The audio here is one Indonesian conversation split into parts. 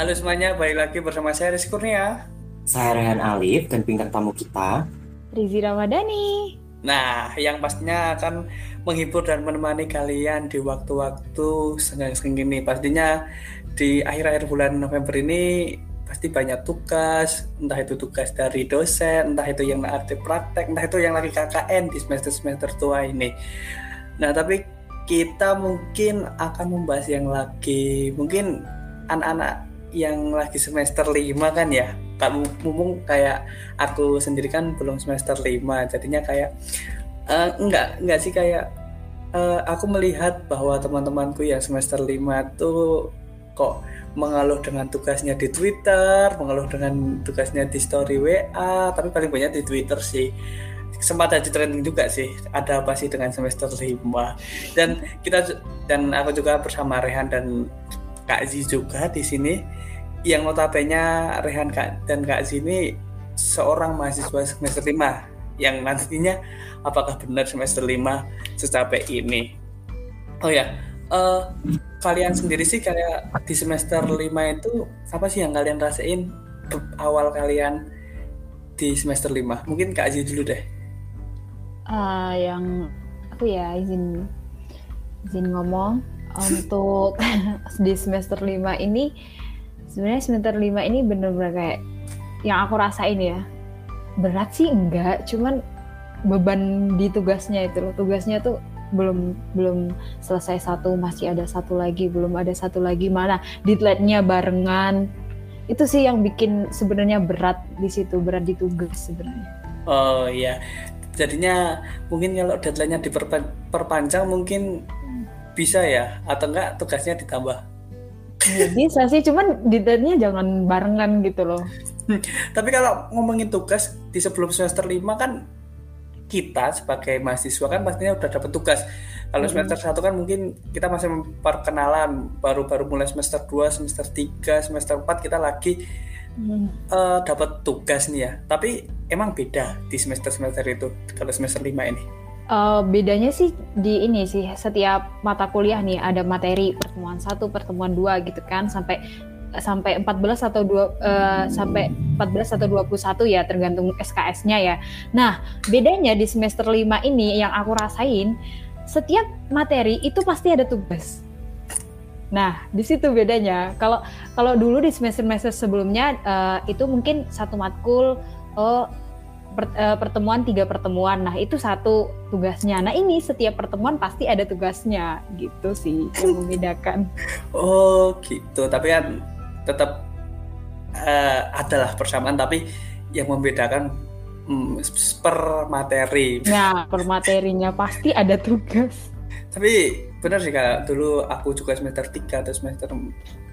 Halo semuanya, balik lagi bersama saya Rizky Kurnia. Saya Rehan Alif dan bintang tamu kita Rizi Ramadhani. Nah, yang pastinya akan menghibur dan menemani kalian di waktu-waktu senggang-senggang ini. Pastinya di akhir-akhir bulan November ini pasti banyak tugas, entah itu tugas dari dosen, entah itu yang arti praktek, entah itu yang lagi KKN di semester-semester tua ini. Nah, tapi kita mungkin akan membahas yang lagi mungkin anak-anak yang lagi semester 5 kan ya. Kamu mumpung kayak aku sendiri kan belum semester 5 jadinya kayak uh, enggak enggak sih kayak uh, aku melihat bahwa teman-temanku yang semester 5 tuh kok mengeluh dengan tugasnya di Twitter, mengeluh dengan tugasnya di story WA, tapi paling banyak di Twitter sih. Sempat ada trending juga sih ada apa sih dengan semester 5 dan kita dan aku juga bersama Rehan dan Kak Z juga di sini. Yang notabene Rehan Kak dan Kak Z ini seorang mahasiswa semester 5 yang nantinya apakah benar semester 5 secapek ini? Oh ya uh, kalian sendiri sih kayak di semester 5 itu apa sih yang kalian rasain awal kalian di semester 5 mungkin Kak Z dulu deh. Uh, yang aku ya izin izin ngomong untuk di semester 5 ini sebenarnya semester 5 ini bener-bener kayak yang aku rasain ya. Berat sih enggak cuman beban di tugasnya itu loh. Tugasnya tuh belum belum selesai satu masih ada satu lagi belum ada satu lagi. Mana deadline-nya barengan. Itu sih yang bikin sebenarnya berat di situ berat di tugas sebenarnya. Oh iya. Jadinya mungkin kalau deadline-nya diperpanjang mungkin bisa ya atau enggak tugasnya ditambah ya, bisa sih cuman deadline-nya jangan barengan gitu loh tapi kalau ngomongin tugas di sebelum semester 5 kan kita sebagai mahasiswa kan pastinya udah dapat tugas kalau hmm. semester satu kan mungkin kita masih perkenalan baru-baru mulai semester 2, semester 3, semester 4 kita lagi hmm. uh, dapat tugas nih ya tapi emang beda di semester semester itu kalau semester lima ini? Uh, bedanya sih di ini sih setiap mata kuliah nih ada materi pertemuan satu pertemuan dua gitu kan sampai sampai 14 atau dua uh, sampai 14 atau 21 ya tergantung SKS-nya ya. Nah, bedanya di semester 5 ini yang aku rasain setiap materi itu pasti ada tugas. Nah, di situ bedanya. Kalau kalau dulu di semester-semester sebelumnya uh, itu mungkin satu matkul oh per, uh, pertemuan tiga pertemuan. Nah, itu satu tugasnya. Nah, ini setiap pertemuan pasti ada tugasnya, gitu sih yang membedakan. oh, gitu. Tapi kan tetap uh, adalah persamaan, tapi yang membedakan hmm, per materi. Nah, per materinya pasti ada tugas. Tapi benar sih kak, dulu aku juga semester 3 atau semester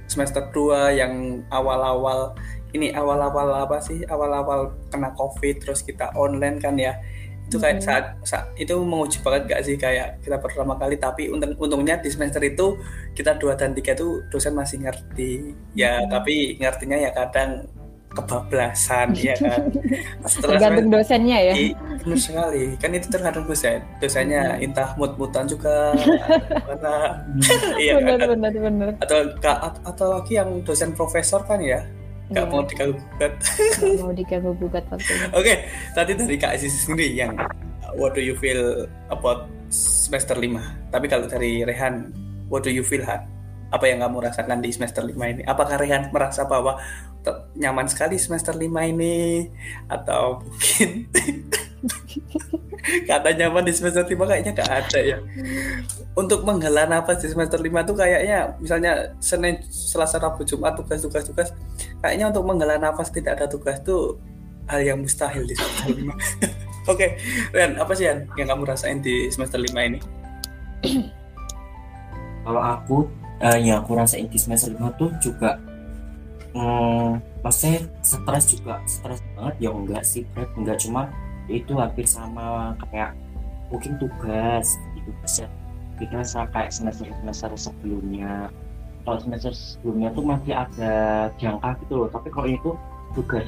semester 2 yang awal-awal ini awal-awal apa sih? Awal-awal kena covid terus kita online kan ya. Itu kayak saat, saat itu menguji banget gak sih? Kayak kita pertama kali tapi untung, untungnya di semester itu kita dua dan tiga itu dosen masih ngerti. Ya hmm. tapi ngertinya ya kadang kebablasan ya kan? Setelah tergantung dosennya ya. Benar sekali. Kan itu tergantung dosen dosennya. Hmm. entah mut-mutan juga mana. Iya benar, kan? benar benar atau atau lagi yang dosen profesor kan ya nggak yeah. mau diganggu gugat nggak mau diganggu gugat waktunya. Oke okay, tadi dari kak Aziz sendiri yang what do you feel about semester 5 tapi kalau dari Rehan what do you feel Han? apa yang kamu rasakan di semester 5 ini? Apakah Rehan merasa bahwa nyaman sekali semester 5 ini? Atau mungkin kata nyaman di semester 5 kayaknya gak ada ya. Untuk menghela nafas di semester 5 tuh kayaknya misalnya Senin, Selasa, Rabu, Jumat tugas-tugas tugas kayaknya untuk menghela nafas tidak ada tugas tuh hal yang mustahil di semester 5 oke okay. Ren apa sih yang kamu rasain di semester 5 ini? Kalau aku uh, yang aku rasain di semester 5 tuh juga hmm, maksudnya stres juga stres banget. Ya enggak sih berat enggak. Cuma itu hampir sama kayak mungkin tugas itu bisa kita kayak semester semester sebelumnya. Kalau semester sebelumnya tuh masih ada jangka gitu loh tapi kalau itu tugas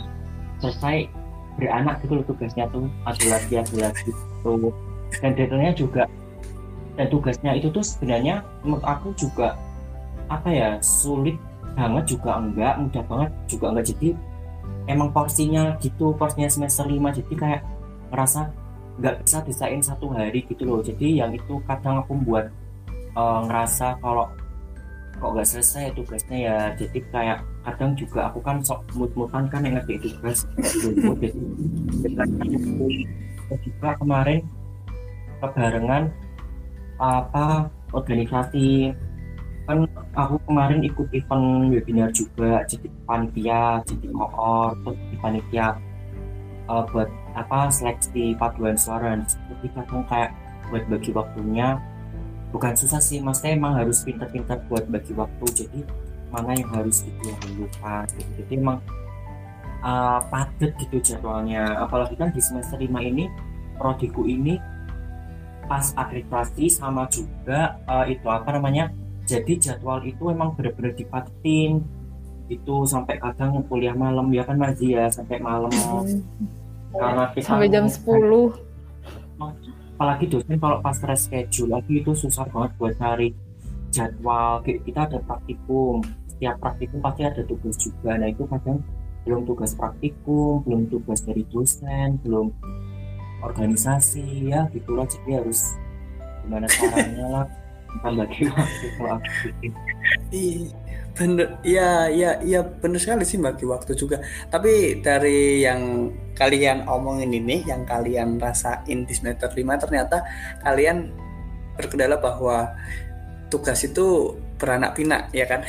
selesai beranak gitu loh tugasnya tuh ada lagi ada lagi gitu. Dan detailnya juga dan tugasnya itu tuh sebenarnya menurut aku juga apa ya sulit banget juga enggak mudah banget juga enggak. Jadi emang porsinya gitu porsinya semester 5 jadi kayak ngerasa nggak bisa desain satu hari gitu loh. Jadi yang itu kadang aku buat uh, ngerasa kalau kok nggak selesai ya tugasnya ya jadi kayak kadang juga aku kan sok mut-mutan kan yang ngerti tugas jadi juga kemarin kebarengan apa organisasi. Kan aku kemarin ikut event webinar juga jadi panitia jadi koor terus di panitia uh, buat apa seleksi paduan suara jadi kadang kayak buat bagi waktunya bukan susah sih maksudnya emang harus pintar-pintar buat bagi waktu. Jadi mana yang harus gitu yang gitu. jadi emang uh, padat gitu jadwalnya. Apalagi kan di semester 5 ini prodiku ini pas akreditasi sama juga uh, itu apa namanya jadi jadwal itu emang benar-benar dipatin itu sampai kadang kuliah malam ya kan Mas ya sampai malam karena kita sampai jam 10 apalagi dosen kalau pas reschedule lagi itu susah banget buat cari jadwal. Kita ada praktikum. Setiap praktikum pasti ada tugas juga. Nah itu kadang belum tugas praktikum belum tugas dari dosen belum organisasi. Ya gitu loh jadi harus gimana caranya lah. Bagi waktu kalau aku Iya, bener, iya, iya, iya, bener sekali sih bagi waktu juga. Tapi dari yang kalian omongin ini, yang kalian rasain di semester 5, ternyata kalian berkendala bahwa tugas itu beranak pinak, ya kan?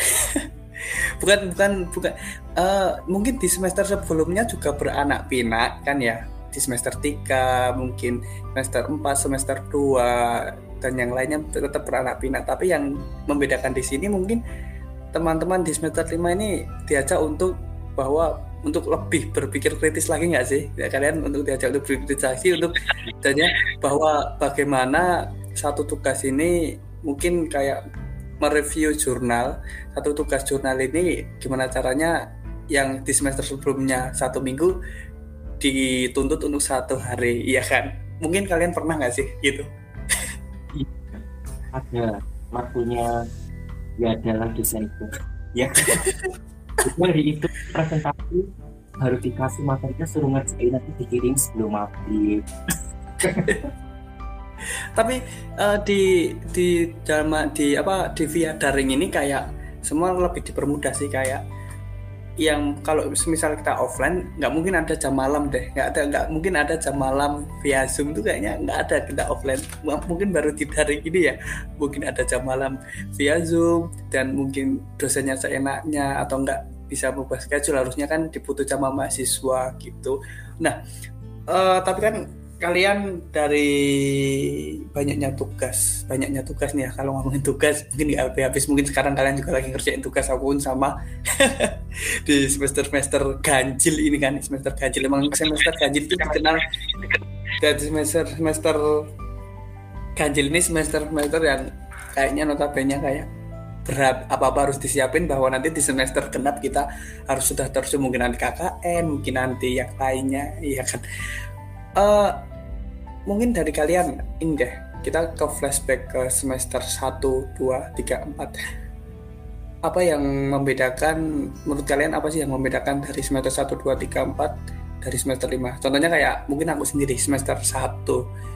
bukan, bukan, bukan. Uh, mungkin di semester sebelumnya juga beranak pinak, kan ya? di semester 3 mungkin semester 4 semester 2 dan yang lainnya tetap beranak pinak tapi yang membedakan di sini mungkin teman-teman di semester 5 ini diajak untuk bahwa untuk lebih berpikir kritis lagi nggak sih? Ya, kalian untuk diajak untuk berpikir lagi untuk tanya bahwa bagaimana satu tugas ini mungkin kayak mereview jurnal. Satu tugas jurnal ini gimana caranya yang di semester sebelumnya satu minggu dituntut untuk satu hari iya kan? Mungkin kalian pernah nggak sih gitu? Iya, ada waktunya ya adalah desain itu. Ya. Hari itu presentasi harus dikasih materinya suruh ngerjain nanti dikirim sebelum mati tapi uh, di di dalam di apa di via daring ini kayak semua lebih dipermudah sih kayak yang kalau misal kita offline nggak mungkin ada jam malam deh. Nggak ada nggak mungkin ada jam malam via zoom tuh kayaknya nggak ada kita offline. Mungkin baru di hari ini ya. Mungkin ada jam malam via zoom dan mungkin dosennya seenaknya atau nggak bisa berubah schedule harusnya kan dibutuh sama mahasiswa gitu. Nah uh, tapi kan kalian dari banyaknya tugas banyaknya tugas nih ya. Kalau ngomongin tugas mungkin nggak habis mungkin sekarang kalian juga lagi ngerjain tugas aku pun sama. Di semester semester ganjil ini kan semester ganjil. Emang semester ganjil itu dikenal dari semester semester ganjil ini semester semester yang kayaknya notabene kayak berat apa apa harus disiapin bahwa nanti di semester genap kita harus sudah terus mungkin nanti KKN mungkin nanti yang lainnya iya kan? Uh, mungkin dari kalian ini deh kita ke flashback ke semester 1, 2, 3, 4 apa yang membedakan menurut kalian apa sih yang membedakan dari semester 1, 2, 3, 4 dari semester 5 contohnya kayak mungkin aku sendiri semester 1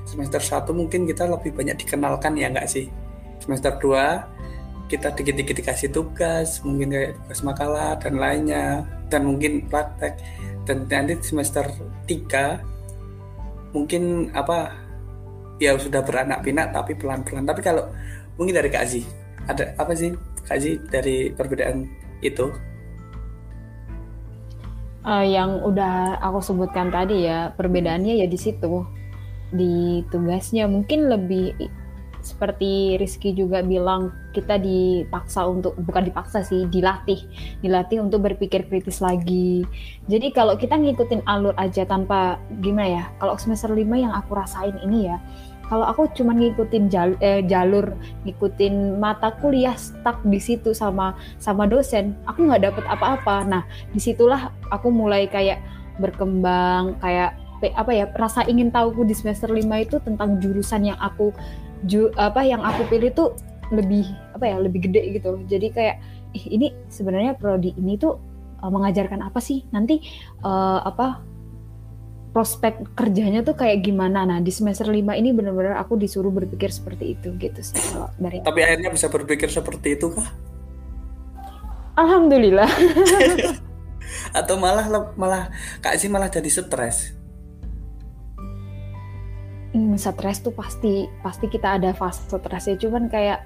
semester 1 mungkin kita lebih banyak dikenalkan ya nggak sih? Semester 2 kita dikit-dikit dikasih tugas mungkin kayak tugas makalah dan lainnya dan mungkin praktek. Dan nanti semester 3 mungkin apa ya sudah beranak pinak tapi pelan-pelan. Tapi kalau mungkin dari Kak Aziz ada apa sih Kak Aziz dari perbedaan itu? Uh, yang udah aku sebutkan tadi ya perbedaannya ya di situ di tugasnya. Mungkin lebih seperti Rizky juga bilang kita dipaksa untuk bukan dipaksa sih dilatih. Dilatih untuk berpikir kritis lagi. Jadi kalau kita ngikutin alur aja tanpa gimana ya kalau semester 5 yang aku rasain ini ya kalau aku cuma ngikutin jalur, eh, jalur ngikutin mata kuliah stuck di situ sama sama dosen aku nggak dapet apa-apa. Nah di situlah aku mulai kayak berkembang kayak apa ya rasa ingin tahuku di semester 5 itu tentang jurusan yang aku ju, apa yang aku pilih tuh lebih apa ya lebih gede gitu jadi kayak Ih, ini sebenarnya prodi ini tuh uh, mengajarkan apa sih? Nanti uh, apa prospek kerjanya tuh kayak gimana? Nah di semester 5 ini benar-benar aku disuruh berpikir seperti itu gitu sih kalau dari tapi akhirnya bisa berpikir seperti itu kah? Alhamdulillah. Atau malah malah kak sih malah jadi stres hmm, stres tuh pasti pasti kita ada fase stresnya. Cuman kayak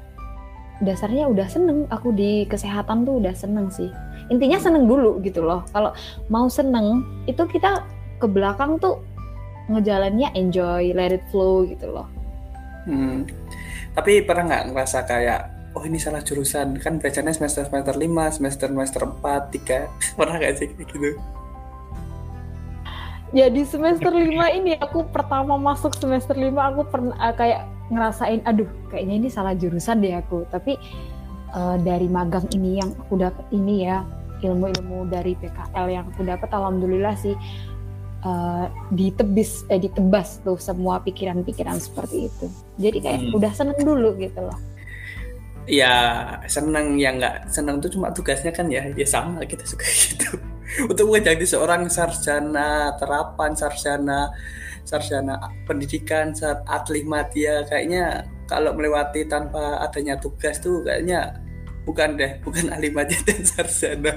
dasarnya udah seneng aku di kesehatan tuh udah seneng sih. Intinya seneng dulu gitu loh. Kalau mau seneng itu kita ke belakang tuh ngejalannya enjoy let it flow gitu loh. Hmm. tapi pernah nggak ngerasa kayak oh ini salah jurusan. Kan belajarnya semester semester 5 semester semester 4 3 pernah nggak sih gitu ya di semester 5 ini aku pertama masuk semester 5 aku pernah uh, kayak ngerasain aduh kayaknya ini salah jurusan deh aku. Tapi uh, dari magang ini yang aku dapat ini ya ilmu-ilmu dari PKL yang aku dapat alhamdulillah sih uh, ditebis eh ditebas tuh semua pikiran-pikiran seperti itu. Jadi kayak hmm. udah seneng dulu gitu loh. Ya seneng ya nggak seneng tuh cuma tugasnya kan ya ya sama kita suka gitu untuk menjadi seorang sarjana terapan sarjana sarjana pendidikan saat atlet media kayaknya kalau melewati tanpa adanya tugas tuh kayaknya bukan deh bukan ahli media dan sarjana.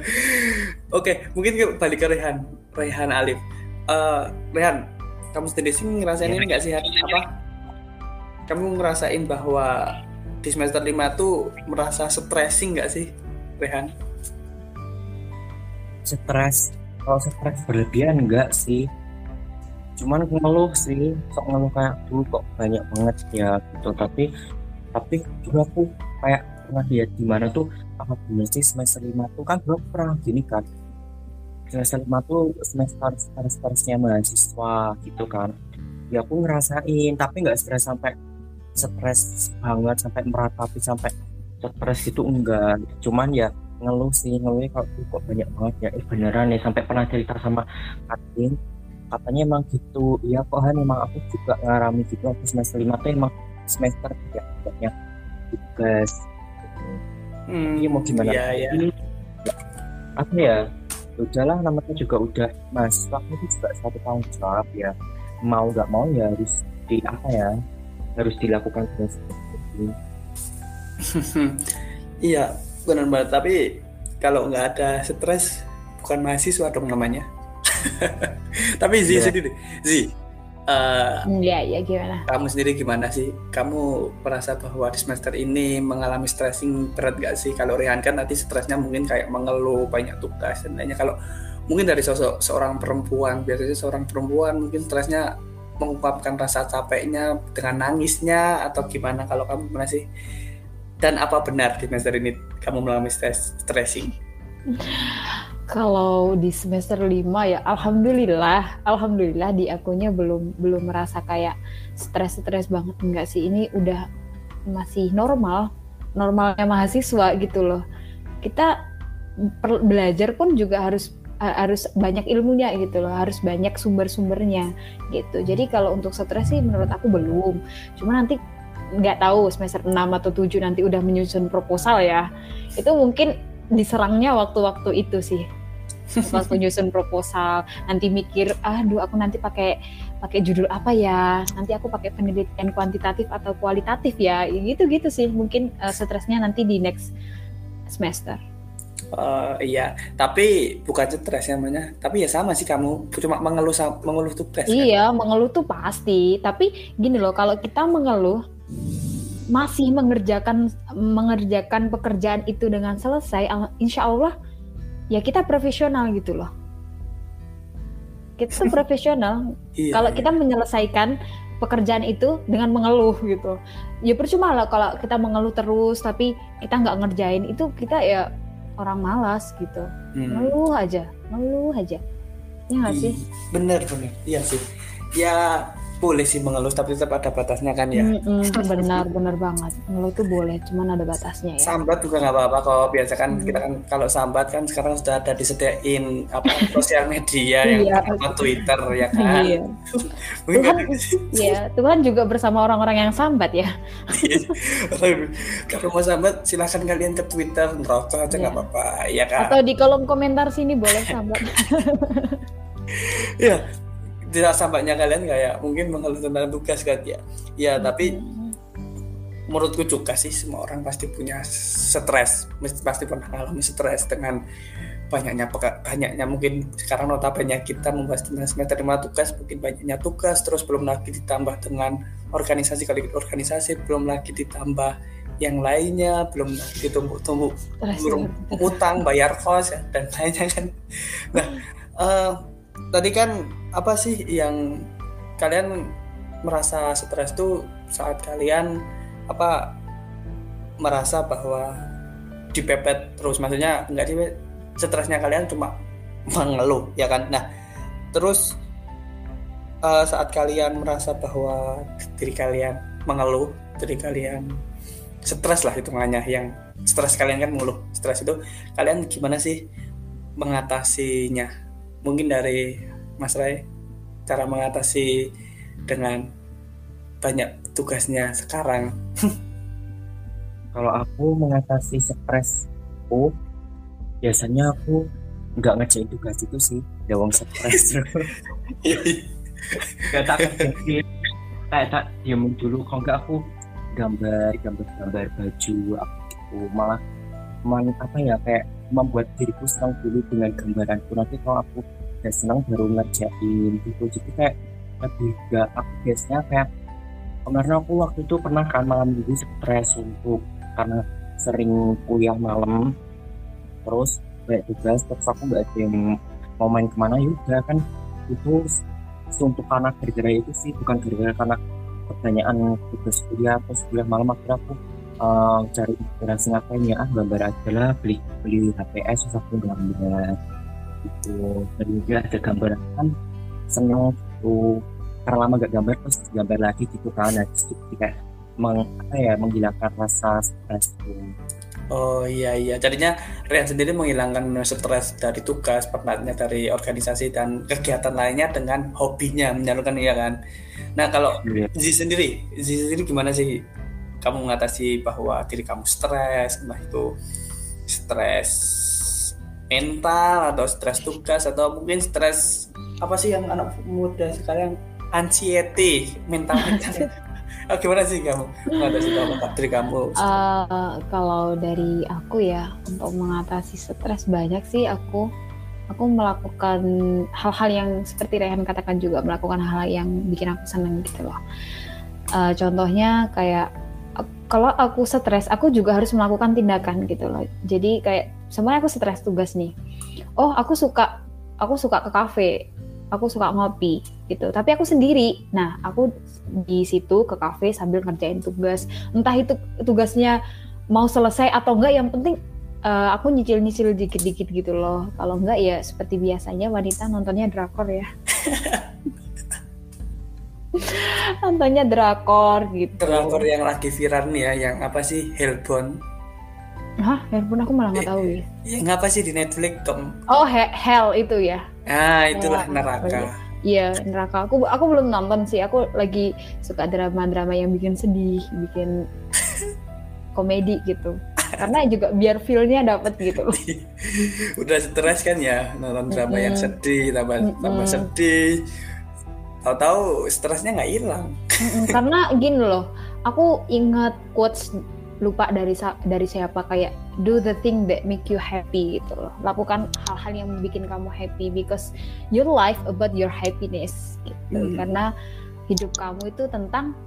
Oke mungkin balik ke Rehan Rehan Alif. Uh, Rehan kamu sendiri sih ngerasain ini nggak sih apa? Kamu ngerasain bahwa di semester 5 tuh merasa stressing nggak sih Rehan stres. Kalau stres berlebihan enggak sih. Cuman ngeluh sih sok ngeluh kayak dulu kok banyak banget ya gitu. Tapi tapi juga aku kayak pernah lihat di mana tuh apa bener sih semester lima tuh kan belum pernah gini kan. Semester lima tuh semester stres stresnya mahasiswa gitu kan. Ya aku ngerasain tapi nggak stres sampai stres banget sampai meratapi sampai stres itu enggak. Cuman ya ngeluh sih ngeluh kalau kok banyak banget ya. Eh beneran nih sampai pernah cerita sama Katin katanya emang gitu. Iya kok kan emang aku juga ngalami gitu aku semester lima tuh emang semester tidak banyak tugas. Hmm, ini mau gimana? iya, iya. apa ya, ya udahlah namanya juga udah mas waktu itu juga satu tahun jawab ya. Mau nggak mau ya harus di apa ya harus dilakukan. Seperti ini iya benar banget tapi kalau nggak ada stres bukan mahasiswa dong namanya. Tapi Zi yeah. sendiri. Zi uh, ya ya gimana? kamu sendiri gimana sih? Kamu merasa bahwa di semester ini mengalami stressing berat gak sih? Kalau Rehan kan nanti stresnya mungkin kayak mengeluh banyak tugas dan lainnya. Kalau mungkin dari sosok seorang perempuan biasanya seorang perempuan mungkin stresnya mengungkapkan rasa capeknya dengan nangisnya atau gimana? Kalau kamu gimana sih dan apa benar di semester ini kamu mengalami stress stressing? Kalau di semester 5 ya alhamdulillah, alhamdulillah di akunya belum belum merasa kayak stres-stres banget enggak sih. Ini udah masih normal, normalnya mahasiswa gitu loh. Kita belajar pun juga harus harus banyak ilmunya gitu loh, harus banyak sumber-sumbernya gitu. Jadi kalau untuk stres sih menurut aku belum. Cuma nanti nggak tahu semester 6 atau 7 nanti udah menyusun proposal ya itu mungkin diserangnya waktu-waktu itu sih waktu nyusun proposal nanti mikir aduh aku nanti pakai pakai judul apa ya nanti aku pakai penelitian kuantitatif atau kualitatif ya gitu gitu sih mungkin uh, stresnya nanti di next semester Uh, iya, tapi bukan stres namanya. Tapi ya sama sih kamu, cuma mengeluh mengeluh tuh stres. Kan? Iya, kan? mengeluh tuh pasti. Tapi gini loh, kalau kita mengeluh masih mengerjakan mengerjakan pekerjaan itu dengan selesai, insya Allah ya kita profesional gitu loh. Kita tuh profesional. iya, kalau iya. kita menyelesaikan pekerjaan itu dengan mengeluh gitu, ya percuma lah kalau kita mengeluh terus tapi kita nggak ngerjain itu kita ya orang malas gitu. Hmm. Ngeluh aja, ngeluh aja. Ya nggak sih? Bener bener, iya sih. Ya boleh sih mengeluh tapi tetap ada batasnya kan ya. Mm-mm, benar benar banget. Ngeluh itu boleh, cuman ada batasnya ya. Sambat juga nggak apa-apa kok. Biasa kan kita kan kalau sambat kan sekarang sudah ada disediain apa sosial media yang Iya. apa Twitter ya kan. Iya. Tuhan, ya, Tuhan juga bersama orang-orang yang sambat ya. kalau mau sambat silahkan kalian ke Twitter ngerokok aja nggak Iya. apa-apa ya kan. Atau di kolom komentar sini boleh sambat. Iya. Tidak sambatnya kalian kayak mungkin mengeluh tentang tugas kan ya. Ya tapi menurutku juga sih semua orang pasti punya stres pasti pernah mengalami stres dengan banyaknya banyaknya mungkin sekarang notabene kita membahas tentang semester lima tugas mungkin banyaknya tugas terus belum lagi ditambah dengan organisasi kali organisasi belum lagi ditambah yang lainnya belum lagi Stres belum ya. utang bayar kos ya, dan lainnya kan nah eh, tadi kan apa sih yang kalian merasa stres tuh saat kalian apa merasa bahwa dipepet terus? Maksudnya enggak di stresnya kalian cuma mengeluh ya kan? Nah terus eh, saat kalian merasa bahwa diri kalian mengeluh diri kalian stres lah hitungannya yang stres kalian kan mengeluh stres itu kalian gimana sih mengatasinya mungkin dari Mas Ray cara mengatasi dengan banyak tugasnya sekarang. Kalau aku mengatasi stresku biasanya aku nggak ngerjain tugas itu sih. Ya wong stres. Gak tak kerjain kayak tak diem dulu. Kalau nggak aku gambar gambar gambar baju aku malah man, apa ya kayak membuat diriku senang dulu dengan gambaranku. Nanti kalau aku udah senang baru ngerjain gitu. Jadi kayak lebih gak aku biasanya kayak kemarin aku waktu itu pernah kan malam minggu stres untuk karena sering kuliah malam terus banyak tugas terus aku nggak ada yang mau main ke mana. Ya udah kan itu untuk karena gara-gara itu sih bukan gara-gara karena pertanyaan tugas kuliah terus kuliah malam akhirnya aku eh, cari inspirasi ngapain ya? Ah gambar aja lah beli beli HPS terus aku gambar gitu. Dan juga ada gambar kan seneng tuh karena lama gak gambar terus gambar lagi gitu kan. Nah, jadi kayak meng, apa ya menghilangkan rasa stres tuh Oh iya iya, jadinya Rian sendiri menghilangkan stres dari tugas, penatnya dari organisasi dan kegiatan lainnya dengan hobinya menyalurkan iya kan. Nah kalau Iya. Zi sendiri, Zi sendiri gimana sih kamu mengatasi bahwa diri kamu stres, entah itu stres mental atau stres tugas atau mungkin stres apa sih yang anak muda sekarang anxiety mental mental. Oh, gimana sih kamu mengatasi bahwa diri kamu? Eh, kalau dari aku ya untuk mengatasi stres banyak sih aku aku melakukan hal-hal yang seperti Rehan katakan juga melakukan hal yang bikin aku seneng gitu loh. Eh, contohnya kayak kalau aku stres aku juga harus melakukan tindakan gitu loh. Jadi kayak sebenarnya aku stres tugas nih. Oh aku suka aku suka ke kafe aku suka ngopi gitu tapi aku sendiri nah aku di situ ke kafe sambil ngerjain tugas entah itu tugasnya mau selesai atau enggak yang penting eh, aku nyicil-nyicil dikit-dikit gitu loh kalau enggak ya seperti biasanya wanita nontonnya drakor ya nontonnya drakor gitu drakor yang lagi viral nih ya yang apa sih Hellbound hah handphone aku malah nggak tahu ya yang apa sih di Netflix Tom oh he- hell itu ya ah itulah Oh, neraka Iya neraka. Aku aku belum nonton sih. Aku lagi suka drama-drama yang bikin sedih, bikin komedi gitu. Karena juga biar feel-nya dapet gitu. udah stres kan ya nonton drama yang Mm-mm. sedih tambah Mm-mm. tambah sedih tahu-tahu stresnya nggak hilang Karena gini loh, aku ingat quotes lupa dari dari siapa kayak do the thing that make you happy gitu loh. Lakukan hal-hal yang bikin kamu happy because your life about your happiness gitu. Hmm. Karena hidup kamu itu tentang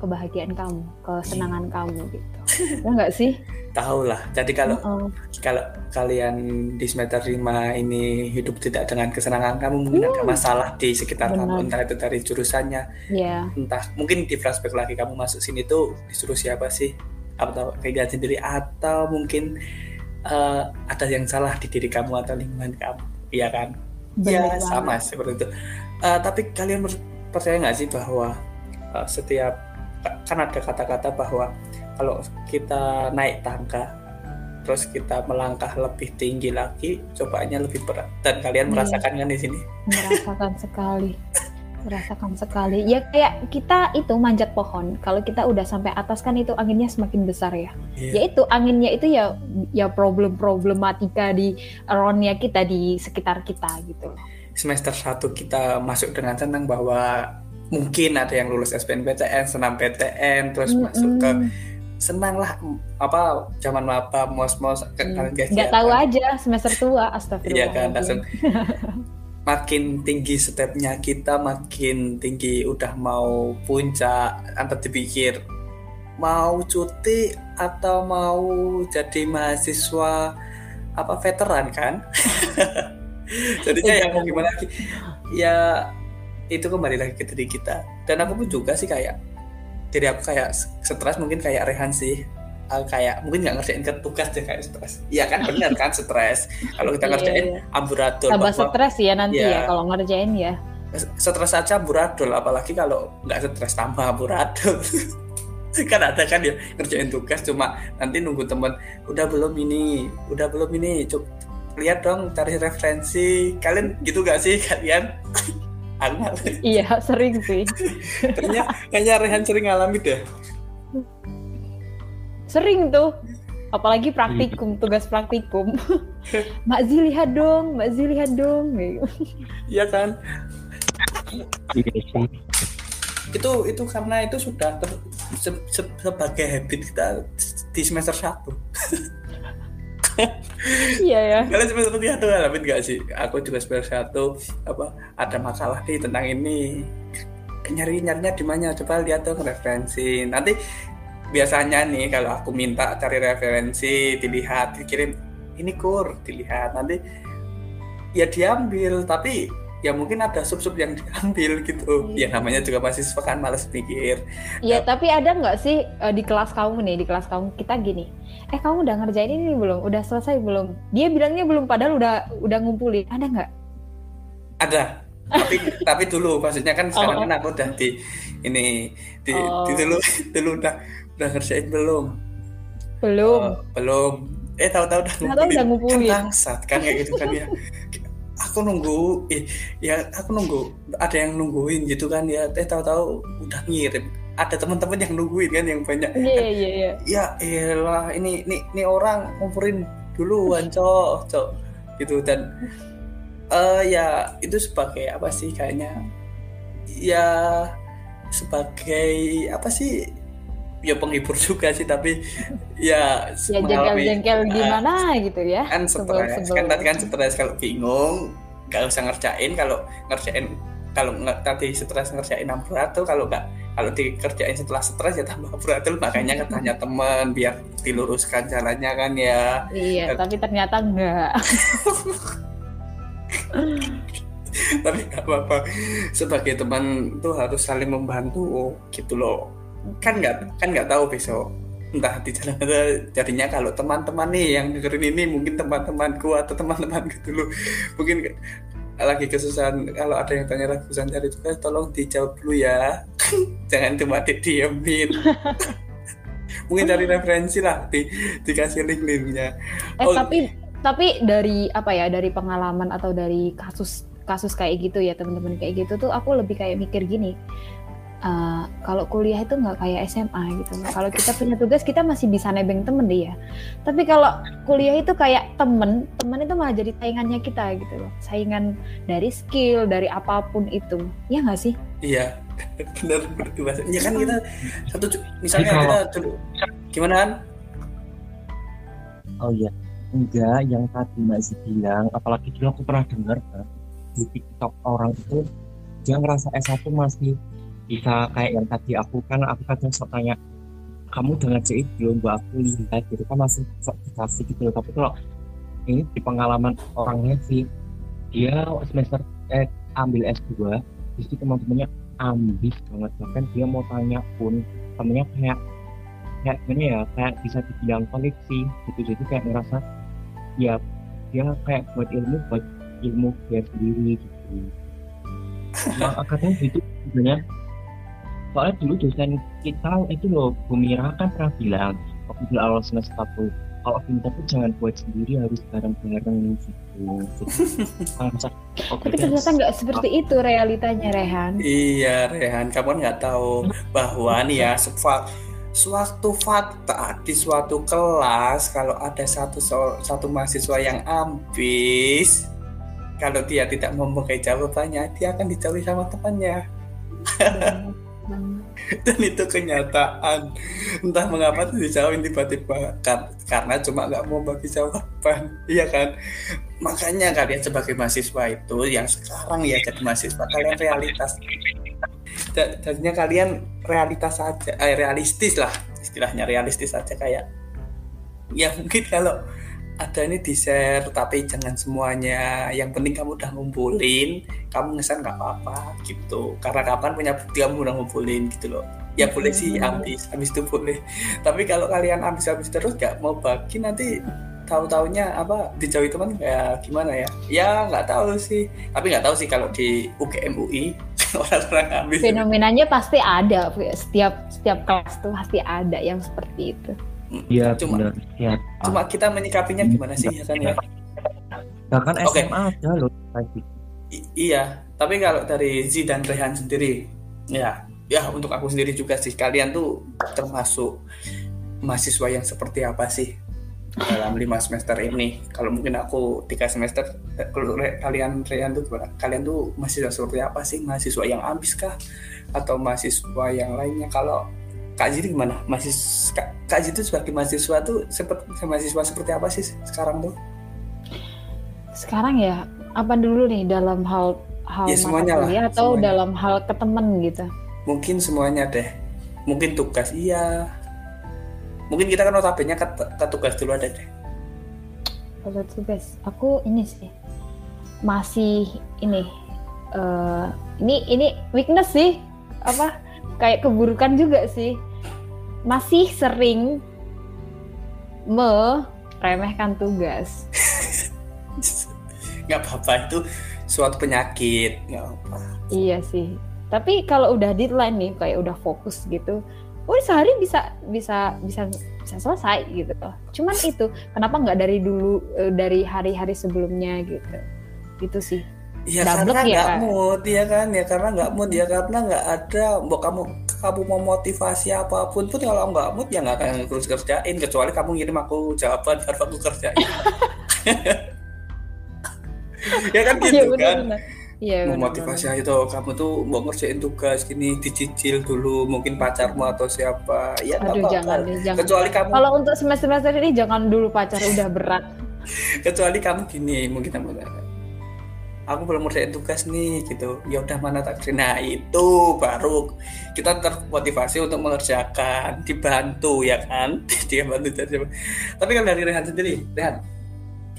kebahagiaan kamu, kesenangan kamu gitu. Ya enggak sih? tahu lah jadi kalau Heeh. kalau kalian di semester 5 ini hidup tidak dengan kesenangan kamu mungkin ada masalah di sekitar Benar. kamu entah itu dari jurusannya. Ya, entah mungkin di flashback lagi kamu masuk sini tuh disuruh siapa sih? Atau kalian sendiri. Atau mungkin eh, ada yang salah di diri kamu atau lingkungan kamu. Iya kan? Benar ya sama seperti itu. Eh, tapi kalian percaya nggak sih bahwa uh, setiap kan ada kata-kata bahwa kalau kita naik tangga terus kita melangkah lebih tinggi lagi cobanya lebih berat. Dan kalian Iya. merasakan kan di sini? Merasakan sekali. Merasakan sekali. Ya kayak kita itu manjat pohon. Kalau kita udah sampai atas kan itu anginnya semakin besar ya. Ya itu anginnya itu ya ya problem problematika di aroundnya kita di sekitar kita gitu semester 1 kita masuk dengan senang bahwa mungkin ada yang lulus SBMPTN, senam PTN, terus masuk ke senang lah apa zaman maba mos-mos kan Hmm. guys nggak tahu aja semester tua astagfirullah. Iya kan langsung. Makin tinggi stepnya kita makin tinggi udah mau puncak antar dipikir mau cuti atau mau jadi mahasiswa apa veteran kan? Jadinya ya mau gimana lagi? Ya itu kembali lagi ke diri kita. Dan aku pun juga sih kayak jadi aku kayak stres mungkin kayak Rehan sih. Uh, kayak mungkin nggak ngerjain ke tugas deh kayak stres. Iya kan benar kan stres. Kalau kita Iya, ngerjain iya. amburadul tambah stres ya nanti Iya. ya kalau ngerjain ya. Stres aja amburadul apalagi kalau nggak stres tambah amburadul kan ada kan ya ngerjain tugas cuma nanti nunggu temen udah belum ini udah belum ini Cuk, lihat dong cari referensi. Kalian gitu gak sih kalian aku nggak- iya sering sih. Kayaknya kayaknya Rehan sering ngalami deh. Sering tuh. Apalagi praktikum tugas praktikum. Mbak Zi lihat dong Mbak Zi lihat dong. Iya kan? Iya itu itu karena itu sudah ter- se- se- sebagai habit kita di semester 1 iya ya Kalian semester tiga tuh ngalamin gak sih? Aku juga semester satu apa ada makalah nih tentang ini. Nyari nyarinya di mana? Coba lihat dong referensi. Nanti biasanya nih kalau aku minta cari referensi, dilihat, dikirim ini kur, dilihat. Nanti ya diambil, tapi ya mungkin ada sub-sub yang diambil gitu. Ya namanya juga mahasiswa kan males pikir. Iya, tapi ada nggak sih eh, di kelas kamu nih, di kelas kamu kita gini, eh kamu udah ngerjain ini belum? Udah selesai belum? Dia bilangnya belum, padahal udah udah ngumpulin. Ada nggak? Ada. tapi tapi dulu maksudnya kan sekarang Oh. kan aku udah di ini di, Oh. di dulu dulu udah udah ngerjain belum Belum. Oh, belum eh tahu-tahu udah Tahu-tahu udah ngumpulin. kan bangsat kan kayak gitu kan ya aku nunggu eh ya aku nunggu ada yang nungguin gitu kan ya eh tahu-tahu udah ngirim ada teman-teman yang nungguin kan yang banyak Iya, iya, iya. ya elah ini ini ini orang ngumpulin duluan cok cok gitu dan eh ya itu sebagai apa sih kayaknya ya sebagai apa sih ya penghibur juga sih tapi ya Ya mengalami- jengkel-jengkel Ah, gimana gitu ya. kan stres kan tadi kan stres kalau bingung nggak usah ngerjain kalau ngerjain kalau nge- tadi stres ngerjain amburatul kalau nggak kalau dikerjain setelah stres ya tambah amburatul makanya katanya teman biar diluruskan jalannya kan ya. Iya, tapi ternyata enggak. tapi nggak apa-apa. Sebagai teman tuh harus saling membantu gitu loh. Kan nggak kan nggak tahu besok entah di jalan jadinya kalau teman-teman nih yang dengerin ini mungkin teman-temanku atau teman-temanku dulu. Mungkin lagi kesusahan kalau ada yang tanya lagi kesusahan cari tugas tolong dijawab dulu ya. Jangan cuma didiemin. Mungkin cari referensi lah di dikasih link-linknya. Eh Oh. tapi tapi dari apa ya dari pengalaman atau dari kasus kasus kayak gitu ya teman-teman kayak gitu tuh aku lebih kayak mikir gini eh, kalau kuliah itu nggak kayak SMA gitu. Kalau kita punya tugas kita masih bisa nebeng temen deh ya tapi kalau kuliah itu kayak temen temen itu malah jadi saingannya kita gitu loh. Saingan dari skill dari apa pun itu. Ya nggak sih? Iya, benar benar Ya kan kita satu misalnya kita dulu gimana kan? Oh iya, enggak yang tadi Mbak Zi bilang, apalagi dulu aku pernah dengar kan, di TikTok orang itu dia ngerasa S1 masih bisa kayak yang tadi aku kan aku kadang sok tanya kamu udah ngerjain belum mbak aku lihat gitu kan masih sok dikasih gitu loh. Tapi kalau ini di pengalaman orangnya sih dia semester eh ambil S2 justru teman-temannya ambis banget. Bahkan dia mau tanya pun temennya kayak kayak gimana ya kayak bisa dibilang koleksi gitu. Jadi kayak ngerasa ya dia kayak buat ilmu buat ilmu dia sendiri gitu. Nah, kadang itu sebenarnya soalnya dulu dosen kita itu loh Bu Mira kan pernah bilang waktu di awal semester satu kalau pintar tuh jangan buat sendiri harus bareng-bareng gitu Tapi ternyata nggak seperti itu realitanya Rehan. Iya, Rehan, kamu kan nggak tahu bahwa nih ya sefa- suatu fakta di suatu kelas kalau ada satu satu mahasiswa yang ambis, kalau dia tidak memakai jawabannya, dia akan dijauhi sama temannya. Dan itu kenyataan. Entah mengapa tuh dijauhin tiba-tiba Kar- karena cuma nggak mau bagi jawaban, iya kan? Makanya kalian sebagai mahasiswa itu yang sekarang ya jadi mahasiswa kalian realitas Ja- jadinya kalian realitas saja eh, realistis lah istilahnya realistis saja kayak ya mungkin kalau ada ini di share tapi jangan semuanya. Yang penting kamu udah ngumpulin kamu ngesan nggak apa-apa gitu. Karena kapan punya bukti kamu udah ngumpulin gitu loh. Ya boleh sih habis habis itu boleh. Tapi kalau kalian habis-habis terus nggak mau bagi nanti tahu-taunya apa dijauhi teman kayak gimana ya? Ya nggak tahu sih. Tapi nggak tahu sih kalau di UGM UI orang-orang habis Fenomenanya pasti ada setiap setiap kelas tuh pasti ada yang seperti itu. Iya cuma benar ya cuma kita menyikapinya gimana sih ya kan ya? Bahkan Oke. SMA ada loh. I- iya tapi kalau dari Z dan Rehan sendiri ya ya untuk aku sendiri juga sih. Kalian tuh termasuk mahasiswa yang seperti apa sih dalam lima semester ini? Kalau mungkin aku tiga semester eh, kalau Re- kalian Rehan tuh gimana? Kalian tuh mahasiswa seperti apa sih? Mahasiswa yang ambis kah? Atau mahasiswa yang lainnya? Kalau Kak Ziri gimana? Mahasiswa Kak, Kak tuh sebagai mahasiswa tuh seperti mahasiswa seperti apa sih sekarang tuh? Sekarang ya apa dulu nih dalam hal hal Ya, semuanya lah, kuliah atau semuanya. dalam hal ke temen gitu. mungkin semuanya deh. Mungkin tugas iya. Mungkin kita kan notabene ke, ke tugas dulu ada deh. Kalau tugas aku ini sih masih ini eh ini ini weakness sih. Apa? Kayak keburukan juga sih masih sering meremehkan tugas. nggak apa-apa itu suatu penyakit apa Iya sih. Tapi kalau udah deadline nih kayak udah fokus gitu, oh sehari bisa bisa bisa bisa selesai gitu. Cuman itu kenapa nggak dari dulu eh, dari hari-hari sebelumnya gitu. Gitu sih. Ya Double karena ya, nggak Kak? mood ya kan ya karena nggak mood ya karena nggak ada mau kamu kamu mau motivasi apa pun pun kalau nggak mood ya nggak akan terus kerjain kecuali kamu ngirim aku jawaban baru aku kerjain ya kan gitu Iya kan benar-benar. Iya mau benar-benar. motivasi itu kamu tuh mau ngerjain tugas gini dicicil dulu mungkin pacarmu atau siapa ya Aduh apa-apa jangan deh, jangan. kecuali kamu Kalau untuk semester-semester ini jangan dulu pacar udah berat. kecuali kamu gini mungkin kamu aku belum ngerjain tugas nih gitu. Ya udah mana tak nah itu baru kita termotivasi untuk mengerjakan dibantu ya kan? Dia bantu tapi kalau dari Rehan sendiri Rehan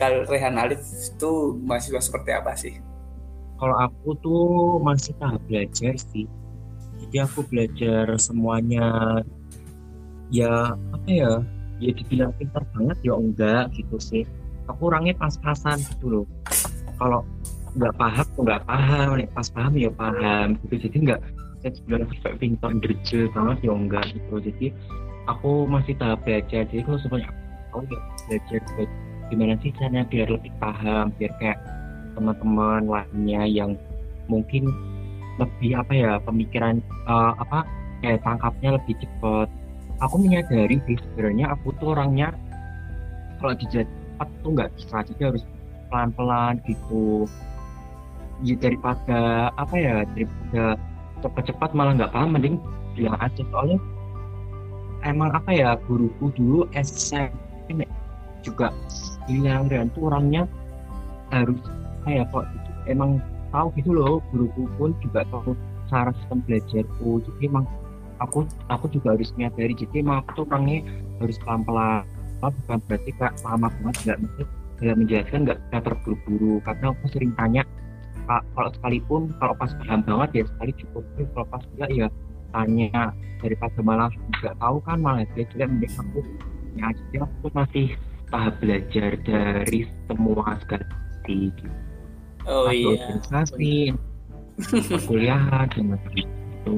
kalau Rehan Alif itu mahasiswa seperti apa sih? Kalau aku tuh masih tahap belajar sih. Jadi aku belajar semuanya. Ya apa ya? Ya dibilang pintar banget ya enggak gitu sih. Aku orangnya pas-pasan gitu loh. Kalau nggak paham nggak paham? Nek pas paham ya paham gitu. Jadi nggak saya aku kayak pintar derjel banget ya enggak gitu. Jadi aku masih tahap belajar. Jadi kalau semuanya aku ya belajar gimana sih caranya biar lebih paham biar kayak teman-teman lainnya yang mungkin lebih apa ya pemikiran eh, apa kayak tangkapnya lebih cepat. Aku menyadari sih sebenarnya aku tuh orangnya kalau dijat cepat tuh nggak bisa. Jadi harus pelan-pelan gitu daripada apa ya daripada cepat-cepat malah nggak paham mending bilang aja. Soalnya emang apa ya guruku dulu SMP juga bilang dan tuh orangnya harus kayak kok gitu. emang tahu gitu loh guruku pun juga tahu cara sistem belajarku. Jadi emang aku aku juga harus menyadari jadi emang aku tuh orangnya harus pelan-pelan. Bukan berarti kak lama banget nggak mesti dalam menjelaskan nggak terburu-buru. Karena aku sering tanya kalau sekalipun kalau pas paham banget ya sekali cukup Tapi kalau pas enggak ya tanya daripada malah nggak tahu kan malah dia juga mending aku. Ya jadi aku masih tahap belajar dari semua segala sisi oh Masuk iya organisasi perkuliahan dan itu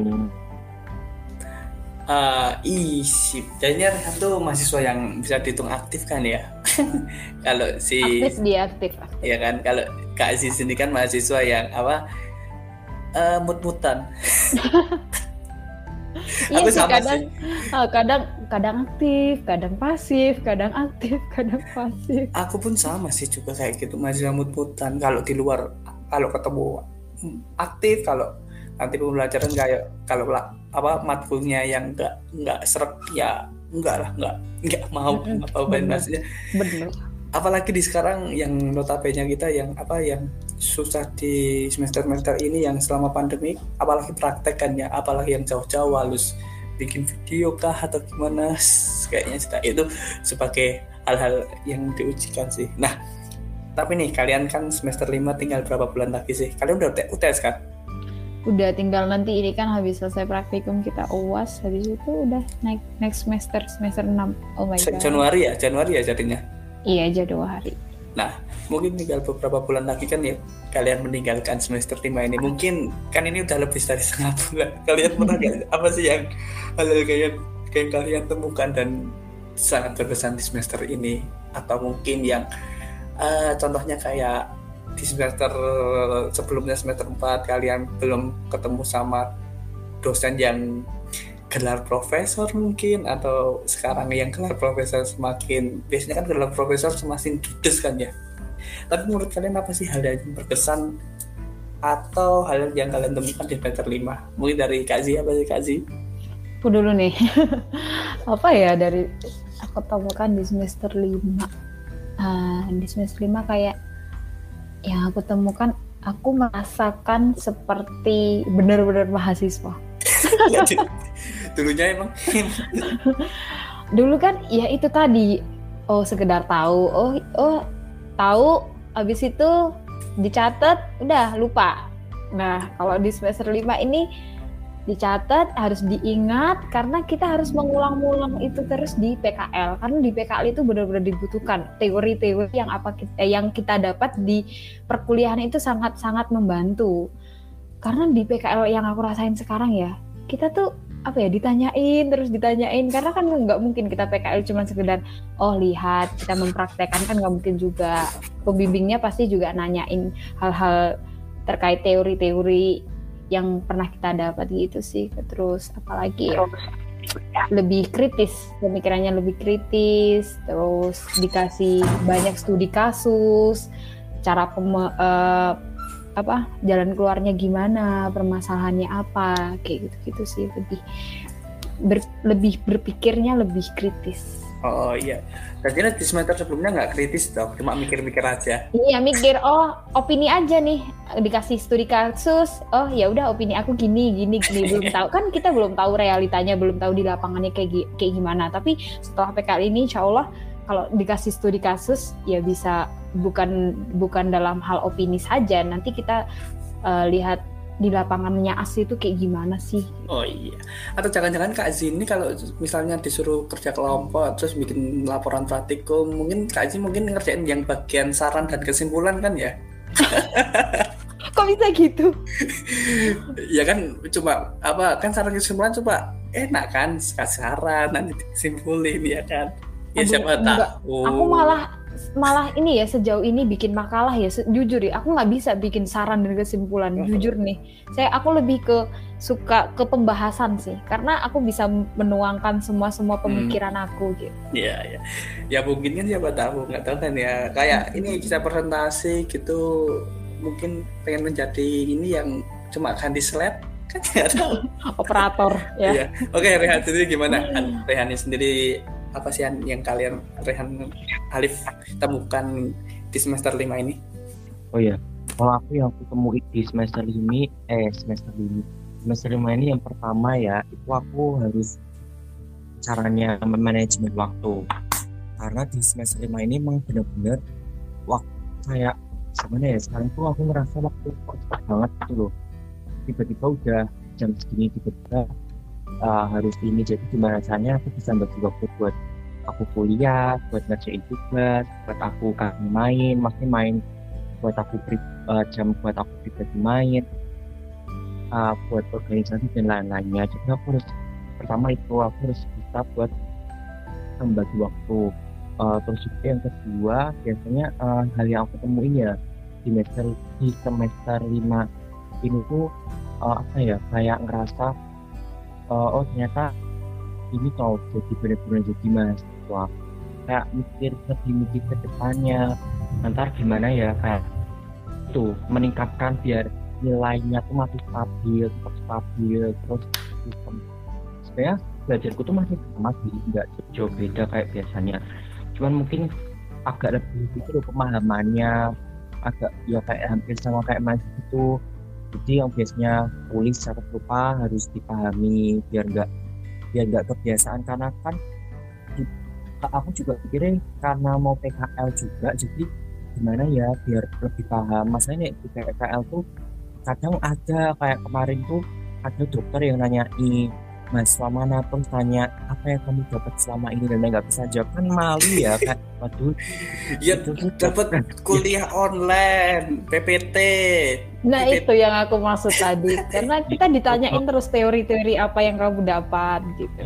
uh, isi jadinya Rehan tuh mahasiswa yang bisa dihitung aktif kan ya? Kalau si aktif dia aktif, aktif. ya kan? Kalau Kak Aziz ini kan mahasiswa yang apa? Uh, mut-mutan. Iya sih kadang sih. Oh, kadang kadang aktif kadang pasif kadang aktif kadang pasif. Aku pun sama sih juga kayak gitu mahasiswa mut-mutan. Kalau di luar kalau ketemu aktif kalau nanti pembelajaran kayak kalau apa matkulnya yang enggak enggak serak ya enggak lah enggak enggak mau apa benar apalagi di sekarang yang notabene kita yang apa yang susah di semester semester ini yang selama pandemi apalagi praktek kan ya apalagi yang jauh-jauh halus bikin video kah atau gimana kayaknya itu sebagai hal-hal yang diujikan sih. Nah tapi nih kalian kan semester 5 tinggal berapa bulan lagi sih? Kalian udah UTS kan udah tinggal nanti ini kan habis selesai praktikum kita uas habis itu udah naik next semester semester 6 oh my god. Januari ya? Januari ya jadinya? Iya aja dua hari nah mungkin tinggal beberapa bulan lagi kan ya kalian meninggalkan semester 5 ini. Mungkin kan ini udah lebih dari setengah bulan. Kalian pernah gak apa sih yang hal kayak kayak kalian temukan dan sangat berkesan di semester ini? Atau mungkin yang uh, contohnya kayak di semester sebelumnya semester 4 kalian belum ketemu sama dosen yang gelar profesor mungkin atau sekarang yang gelar profesor semakin biasanya kan gelar profesor semakin judes kan ya? Tapi menurut kalian apa sih hal yang berkesan atau hal yang kalian temukan di semester 5 mungkin dari Kak Zi apa sih Kak Zi? Aku dulu nih. Apa ya dari aku temukan di semester 5 uh, ah, di semester 5 kayak yang aku temukan aku merasakan seperti benar-benar mahasiswa. Dulunya emang. Dulu kan ya itu tadi oh sekedar tahu oh oh tahu habis itu dicatat udah lupa. Nah kalau di semester 5 ini dicatat, harus diingat karena kita harus mengulang-ulang itu terus di PKL karena di PKL itu benar-benar dibutuhkan. Teori-teori yang apa kita, eh, yang kita dapat di perkuliahan itu sangat-sangat membantu. Karena di PKL yang aku rasain sekarang ya kita tuh apa ya ditanyain terus ditanyain. Karena kan nggak mungkin kita PKL cuma sekedar oh lihat kita mempraktekkan kan nggak mungkin juga. Pembimbingnya pasti juga nanyain hal-hal terkait teori-teori yang pernah kita dapat gitu sih. Terus apalagi ya, lebih kritis pemikirannya lebih kritis terus dikasih banyak studi kasus cara peme, uh, apa jalan keluarnya gimana permasalahannya apa kayak gitu gitu sih. Lebih ber, lebih berpikirnya lebih kritis Oh iya. Jadi di semester sebelumnya nggak kritis dong, cuma mikir-mikir aja. Iya mikir, oh opini aja nih dikasih studi kasus, oh ya udah opini aku gini gini gini belum tahu kan kita belum tahu realitanya, belum tahu di lapangannya kayak kayak gimana. Tapi setelah PKL ini, insya Allah kalau dikasih studi kasus ya bisa bukan bukan dalam hal opini saja, nanti kita uh, lihat di lapangannya asli itu kayak gimana sih? Oh iya. Atau jangan-jangan Kak Zin ini kalau misalnya disuruh kerja kelompok terus bikin laporan praktikum, mungkin Kak Zin mungkin ngerjain yang bagian saran dan kesimpulan kan ya? Kok bisa gitu? ya kan cuma apa kan saran kesimpulan coba enak kan kasih saran nanti disimpulin ya kan? Ya Aduh, siapa tahu. Aku malah malah ini ya sejauh ini bikin makalah ya jujur ya. Aku nggak bisa bikin saran dan kesimpulan jujur nih. Saya aku lebih ke suka ke pembahasan sih. Karena aku bisa menuangkan semua semua hmm. pemikiran hmm. aku gitu. Ya ya ya mungkin kan siapa tahu nggak tahu kan ya. Kayak hmm. ini bisa presentasi gitu mungkin pengen menjadi ini yang cuma ganti slide kan nggak tahu. Operator ya. Iya. oke Rehan sendiri gimana? Rehan sendiri apa sih yang, yang kalian Rehan Alif temukan di semester 5 ini? Oh ya, kalau aku yang aku temui di semester ini eh semester ini semester 5 ini yang pertama ya itu aku harus caranya manajemen waktu karena di semester 5 ini memang benar-benar waktu kayak sebenarnya ya sekarang tuh aku merasa waktu kok banget gitu loh tiba-tiba udah jam segini tiba-tiba uh, harus ini jadi gimana caranya aku bisa bagi waktu buat aku kuliah buat ngerjain tugas buat aku kami main maksudnya main buat aku uh, jam buat aku pribadi main uh, buat organisasi dan lain-lainnya. Jadi aku harus pertama itu aku harus bisa buat membagi waktu. Uh, terus juga yang kedua biasanya uh, hal yang aku temuin ya di semester di semester lima ini tuh uh, apa ya kayak ngerasa uh, oh ternyata ini tau jadi benar-benar jadi mahasiswa kayak mikir lebih mikir ke depannya. Ntar gimana ya kayak tuh meningkatkan biar nilainya tuh masih stabil tetap stabil terus sistem. Sebenarnya belajarku tuh masih sama sih nggak jauh beda kayak biasanya. Cuman mungkin agak lebih loh pemahamannya agak ya kayak hampir sama kayak masih itu jadi yang biasanya tulis secara lupa harus dipahami biar nggak biar nggak kebiasaan. Karena kan aku juga pikirnya karena mau PKL juga jadi gimana ya biar lebih paham. Masalahnya di PKL tuh kadang ada kayak kemarin tuh ada dokter yang nanyain mahasiswa mana pun tanya apa yang kamu dapat selama ini? Dan nggak bisa jawab kan malu ya kan waduh. Ya dapat kuliah online PPT nah PPT. itu yang aku maksud tadi. Karena kita ditanyain terus teori-teori apa yang kamu dapat gitu.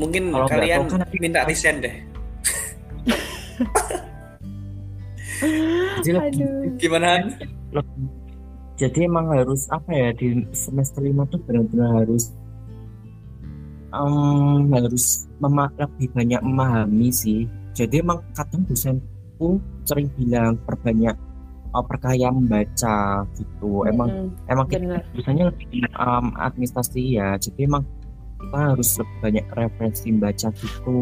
Mungkin Kalau kalian tahu, kan minta resign deh. Aduh. gimana jadi emang harus apa ya di semester lima tuh benar-benar harus um, harus mema lebih banyak memahami sih. Jadi emang kadang dosenku sering bilang perbanyak uh, perkaya membaca gitu. Hmm, emang emang kita biasanya lebih um, administrasi ya. Jadi emang kita harus lebih banyak referensi membaca gitu.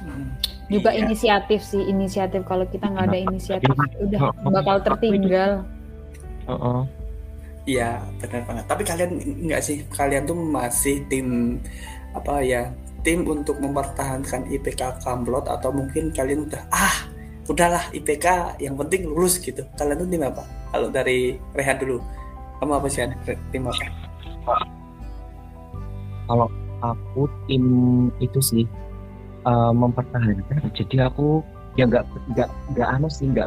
Hmm, juga iya. inisiatif sih inisiatif. Kalau kita nggak ada inisiatif udah bakal tertinggal. Uh -uh. Iya benar banget. Tapi kalian enggak sih? Kalian tuh masih tim apa ya? Tim untuk mempertahankan IPK Kamblot atau mungkin kalian udah ah udahlah IPK yang penting lulus gitu. Kalian tuh tim apa? Kalau dari Rehan dulu, kamu apa sih? Tim apa? Kalau aku tim itu sih uh, mempertahankan. Jadi aku ya nggak nggak nggak anu sih nggak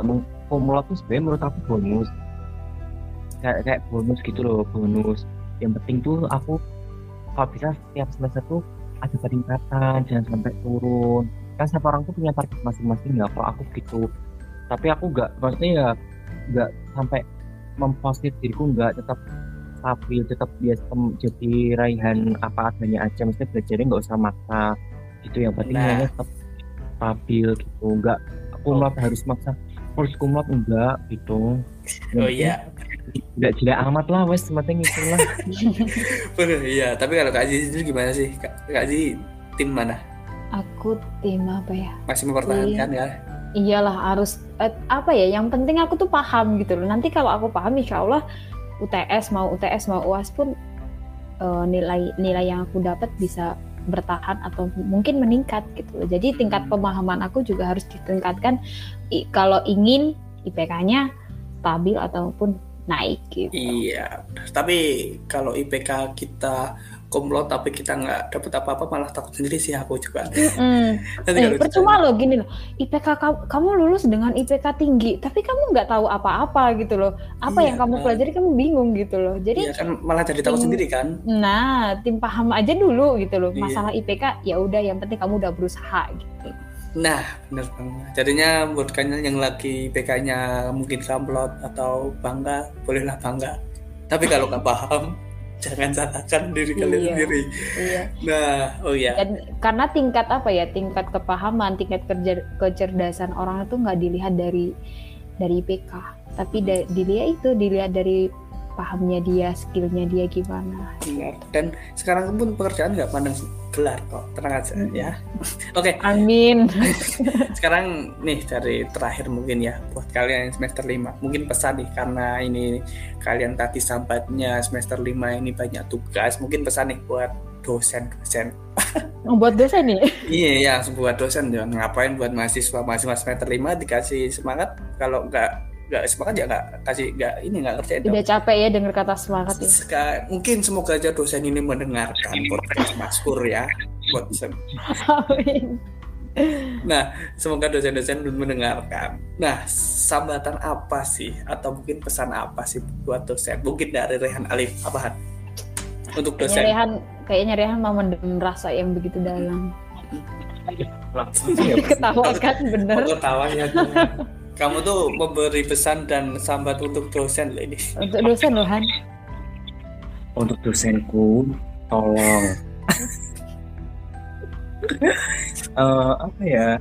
tuh sebenarnya menurut aku bonus kayak kayak bonus gitu loh bonus. Yang penting tuh aku kalau bisa setiap semester tuh ada peningkatan jangan sampai turun. Kan setiap orang tuh punya target masing-masing nggak kalau aku gitu. Tapi aku nggak maksudnya ya nggak sampai memposisi diriku nggak tetap stabil tetap biasa jadi raihan apa adanya aja. Maksudnya belajarnya nggak usah maksa. Gitu yang penting nah. tetap stabil gitu. Nggak aku oh. harus maksa harus kumlot enggak gitu. Oh iya Enggak jelek amat lah wes penting itu lah iya tapi kalau Kak Aziz itu gimana sih? Kak, Kak Aziz tim mana? Aku tim apa ya? Masih mempertahankan iya. ya iyalah harus eh, apa ya? Yang penting aku tuh paham gitu loh. Nanti kalau aku paham insya Allah UTS mau UTS mau UAS pun uh, nilai nilai yang aku dapat bisa bertahan atau mungkin meningkat gitu loh. Jadi tingkat pemahaman aku juga harus ditingkatkan. I, kalau ingin IPK-nya stabil ataupun naik gitu. Iya, tapi kalau IPK kita komplot tapi kita nggak dapat apa-apa malah takut sendiri sih aku juga. Mm eh, percuma loh gini loh, IPK kamu lulus dengan IPK tinggi, tapi kamu nggak tahu apa-apa gitu loh. Apa iya, yang kamu pelajari kamu bingung gitu loh. Jadi iya, kan malah jadi takut sendiri kan. Nah, tim paham aja dulu gitu loh. Iya. Masalah IPK ya udah yang penting kamu udah berusaha gitu. Nah, benar banget. Jadinya buat kalian yang lagi PK-nya mungkin kamplot atau bangga, bolehlah bangga. Tapi kalau nggak paham, jangan salahkan diri kalian iya, sendiri. Iya. Nah, oh ya. Dan karena tingkat apa ya, tingkat kepahaman, tingkat kerja, kecerdasan orang itu nggak dilihat dari dari PK, tapi da, dilihat itu dilihat dari pahamnya dia, skillnya dia gimana. Iya. Dan sekarang pun pekerjaan nggak pandang gelar kok, tenang aja hmm. ya. Oke. Okay. Amin. sekarang nih dari terakhir mungkin ya buat kalian yang semester 5 mungkin pesan nih karena ini kalian tadi sambatnya semester 5 ini banyak tugas, mungkin pesan nih buat dosen dosen oh, buat dosen nih iya ya buat dosen jangan ngapain buat mahasiswa mahasiswa semester 5 dikasih semangat kalau enggak nggak semangat ya nggak kasih nggak ini nggak kerja udah capek ya dengar kata semangat ya. mungkin semoga aja dosen ini mendengarkan podcast Maskur ya buat bisa Nah, semoga dosen-dosen mendengarkan. Nah, sambatan apa sih atau mungkin pesan apa sih buat dosen? Mungkin dari Rehan Alif apa Untuk kayaknya dosen. Rehan, kayaknya Rehan mau mendem rasa yang begitu dalam. langsung ya Ketawa kan bener. Ketawa ya. Kamu tuh memberi pesan dan sambat untuk dosen loh ini. Untuk dosen loh Han. untuk dosenku tolong Eh, apa ya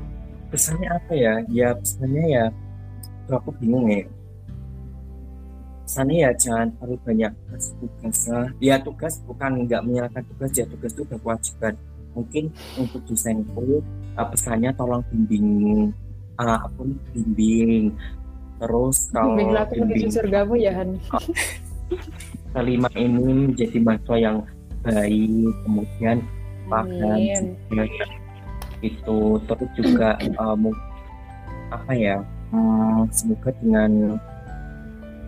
pesannya apa ya ya pesannya ya aku bingung ya pesannya ya jangan terlalu banyak kasih tugas lah. ya tugas bukan nggak menyalahkan tugas ya tugas itu udah kewajiban mungkin untuk dosenku uh, pesannya tolong bimbing uh, aku bimbing. Terus kalau Bimbinglah aku menuju bimbing surgamu ya Han. kelima ini menjadi mahasiswa yang baik kemudian paham juga itu terus juga mung- apa ya hmm, semoga dengan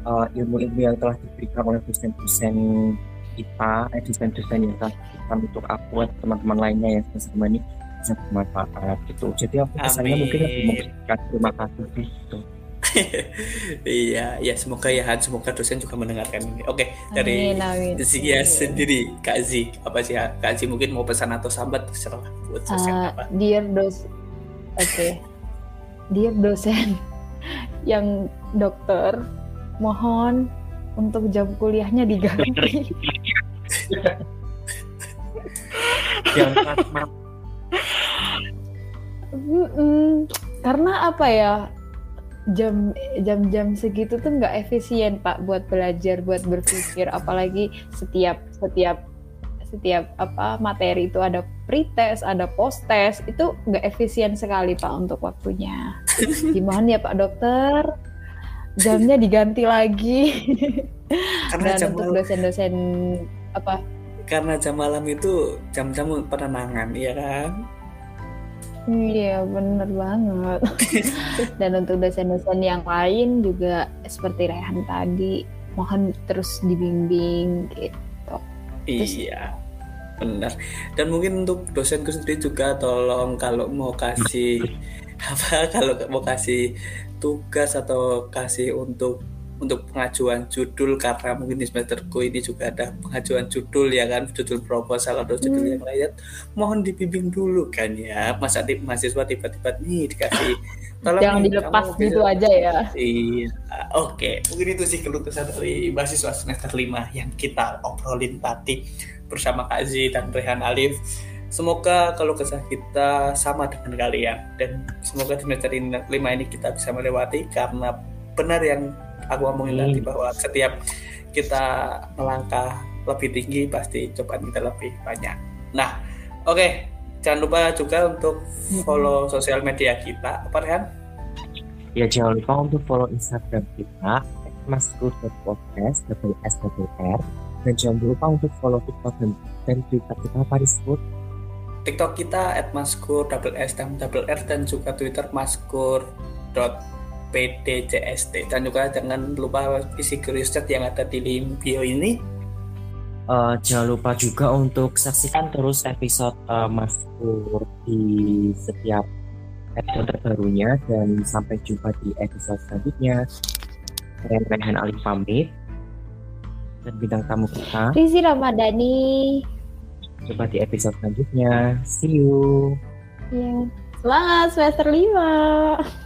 eh, ilmu-ilmu yang telah diberikan oleh dosen-dosen kita eh dosen-dosen yang telah diberikan untuk aku dan teman-teman lainnya yang bersama ini bisa bermanfaat gitu jadi aku kesannya mungkin lebih memberikan terima kasih sih, gitu iya, ya semoga ya Han, semoga dosen juga mendengarkan ini. Oke, dari Amin, amin. Zia Amin. sendiri, Kak Zi, apa sih Kak Zi mungkin mau pesan atau sambat terserah buat dosen Uh, apa? dear dos, oke, dear dosen yang dokter, mohon untuk jam kuliahnya diganti. yang Mm-mm. Karena apa ya? Jam jam-jam segitu tuh nggak efisien Pak buat belajar, buat berpikir. Apalagi setiap setiap setiap apa materi itu ada pretest, ada post test, itu nggak efisien sekali Pak untuk waktunya. Gimana ya Pak Dokter? Jamnya diganti lagi. Karena Dan jam untuk malam, dosen-dosen apa karena jam malam itu jam-jam penenangan, ya kan? Iya bener banget. Dan untuk dosen-dosen yang lain juga seperti Rehan tadi, mohon terus dibimbing gitu. Terus- Iya, benar. Dan mungkin untuk dosenku sendiri juga tolong kalau mau kasih apa kalau mau kasih tugas atau kasih untuk untuk pengajuan judul karena mungkin di semesterku ini juga ada pengajuan judul ya kan judul proposal atau judul Hmm. yang lain mohon dibimbing dulu kan ya masa di mahasiswa tiba-tiba nih dikasih tolong Jangan nih, dilepas gitu bisa- aja ya. Iya, oke. Mungkin itu sih keluh kesah dari mahasiswa semester 5 yang kita obrolin tadi bersama Kak Zi dan Rehan Alif. Semoga kalau kesah kita sama dengan kalian dan semoga di semester 5 ini kita bisa melewati karena benar yang aku omongin Hmm. tadi bahwa setiap kita melangkah lebih tinggi pasti cobaan kita lebih banyak. Nah, oke. Jangan lupa juga untuk follow sosial media kita. Apa Rehan? Ya jangan lupa untuk follow Instagram kita maskur.podcast double S double R dan jangan lupa untuk follow TikTok dan, dan Twitter kita apa disebut TikTok kita @maskur double S double R dan juga Twitter maskur pdcst dan juga jangan lupa isi curious chat yang ada di link bio ini Eh, jangan lupa juga untuk saksikan terus episode eh, Maskur di setiap episode terbarunya dan sampai jumpa di episode selanjutnya. Saya Rehan Ali pamit dan bintang tamu kita Rizi Ramadhani. coba di episode selanjutnya. See you. Ya. Semangat semester 5.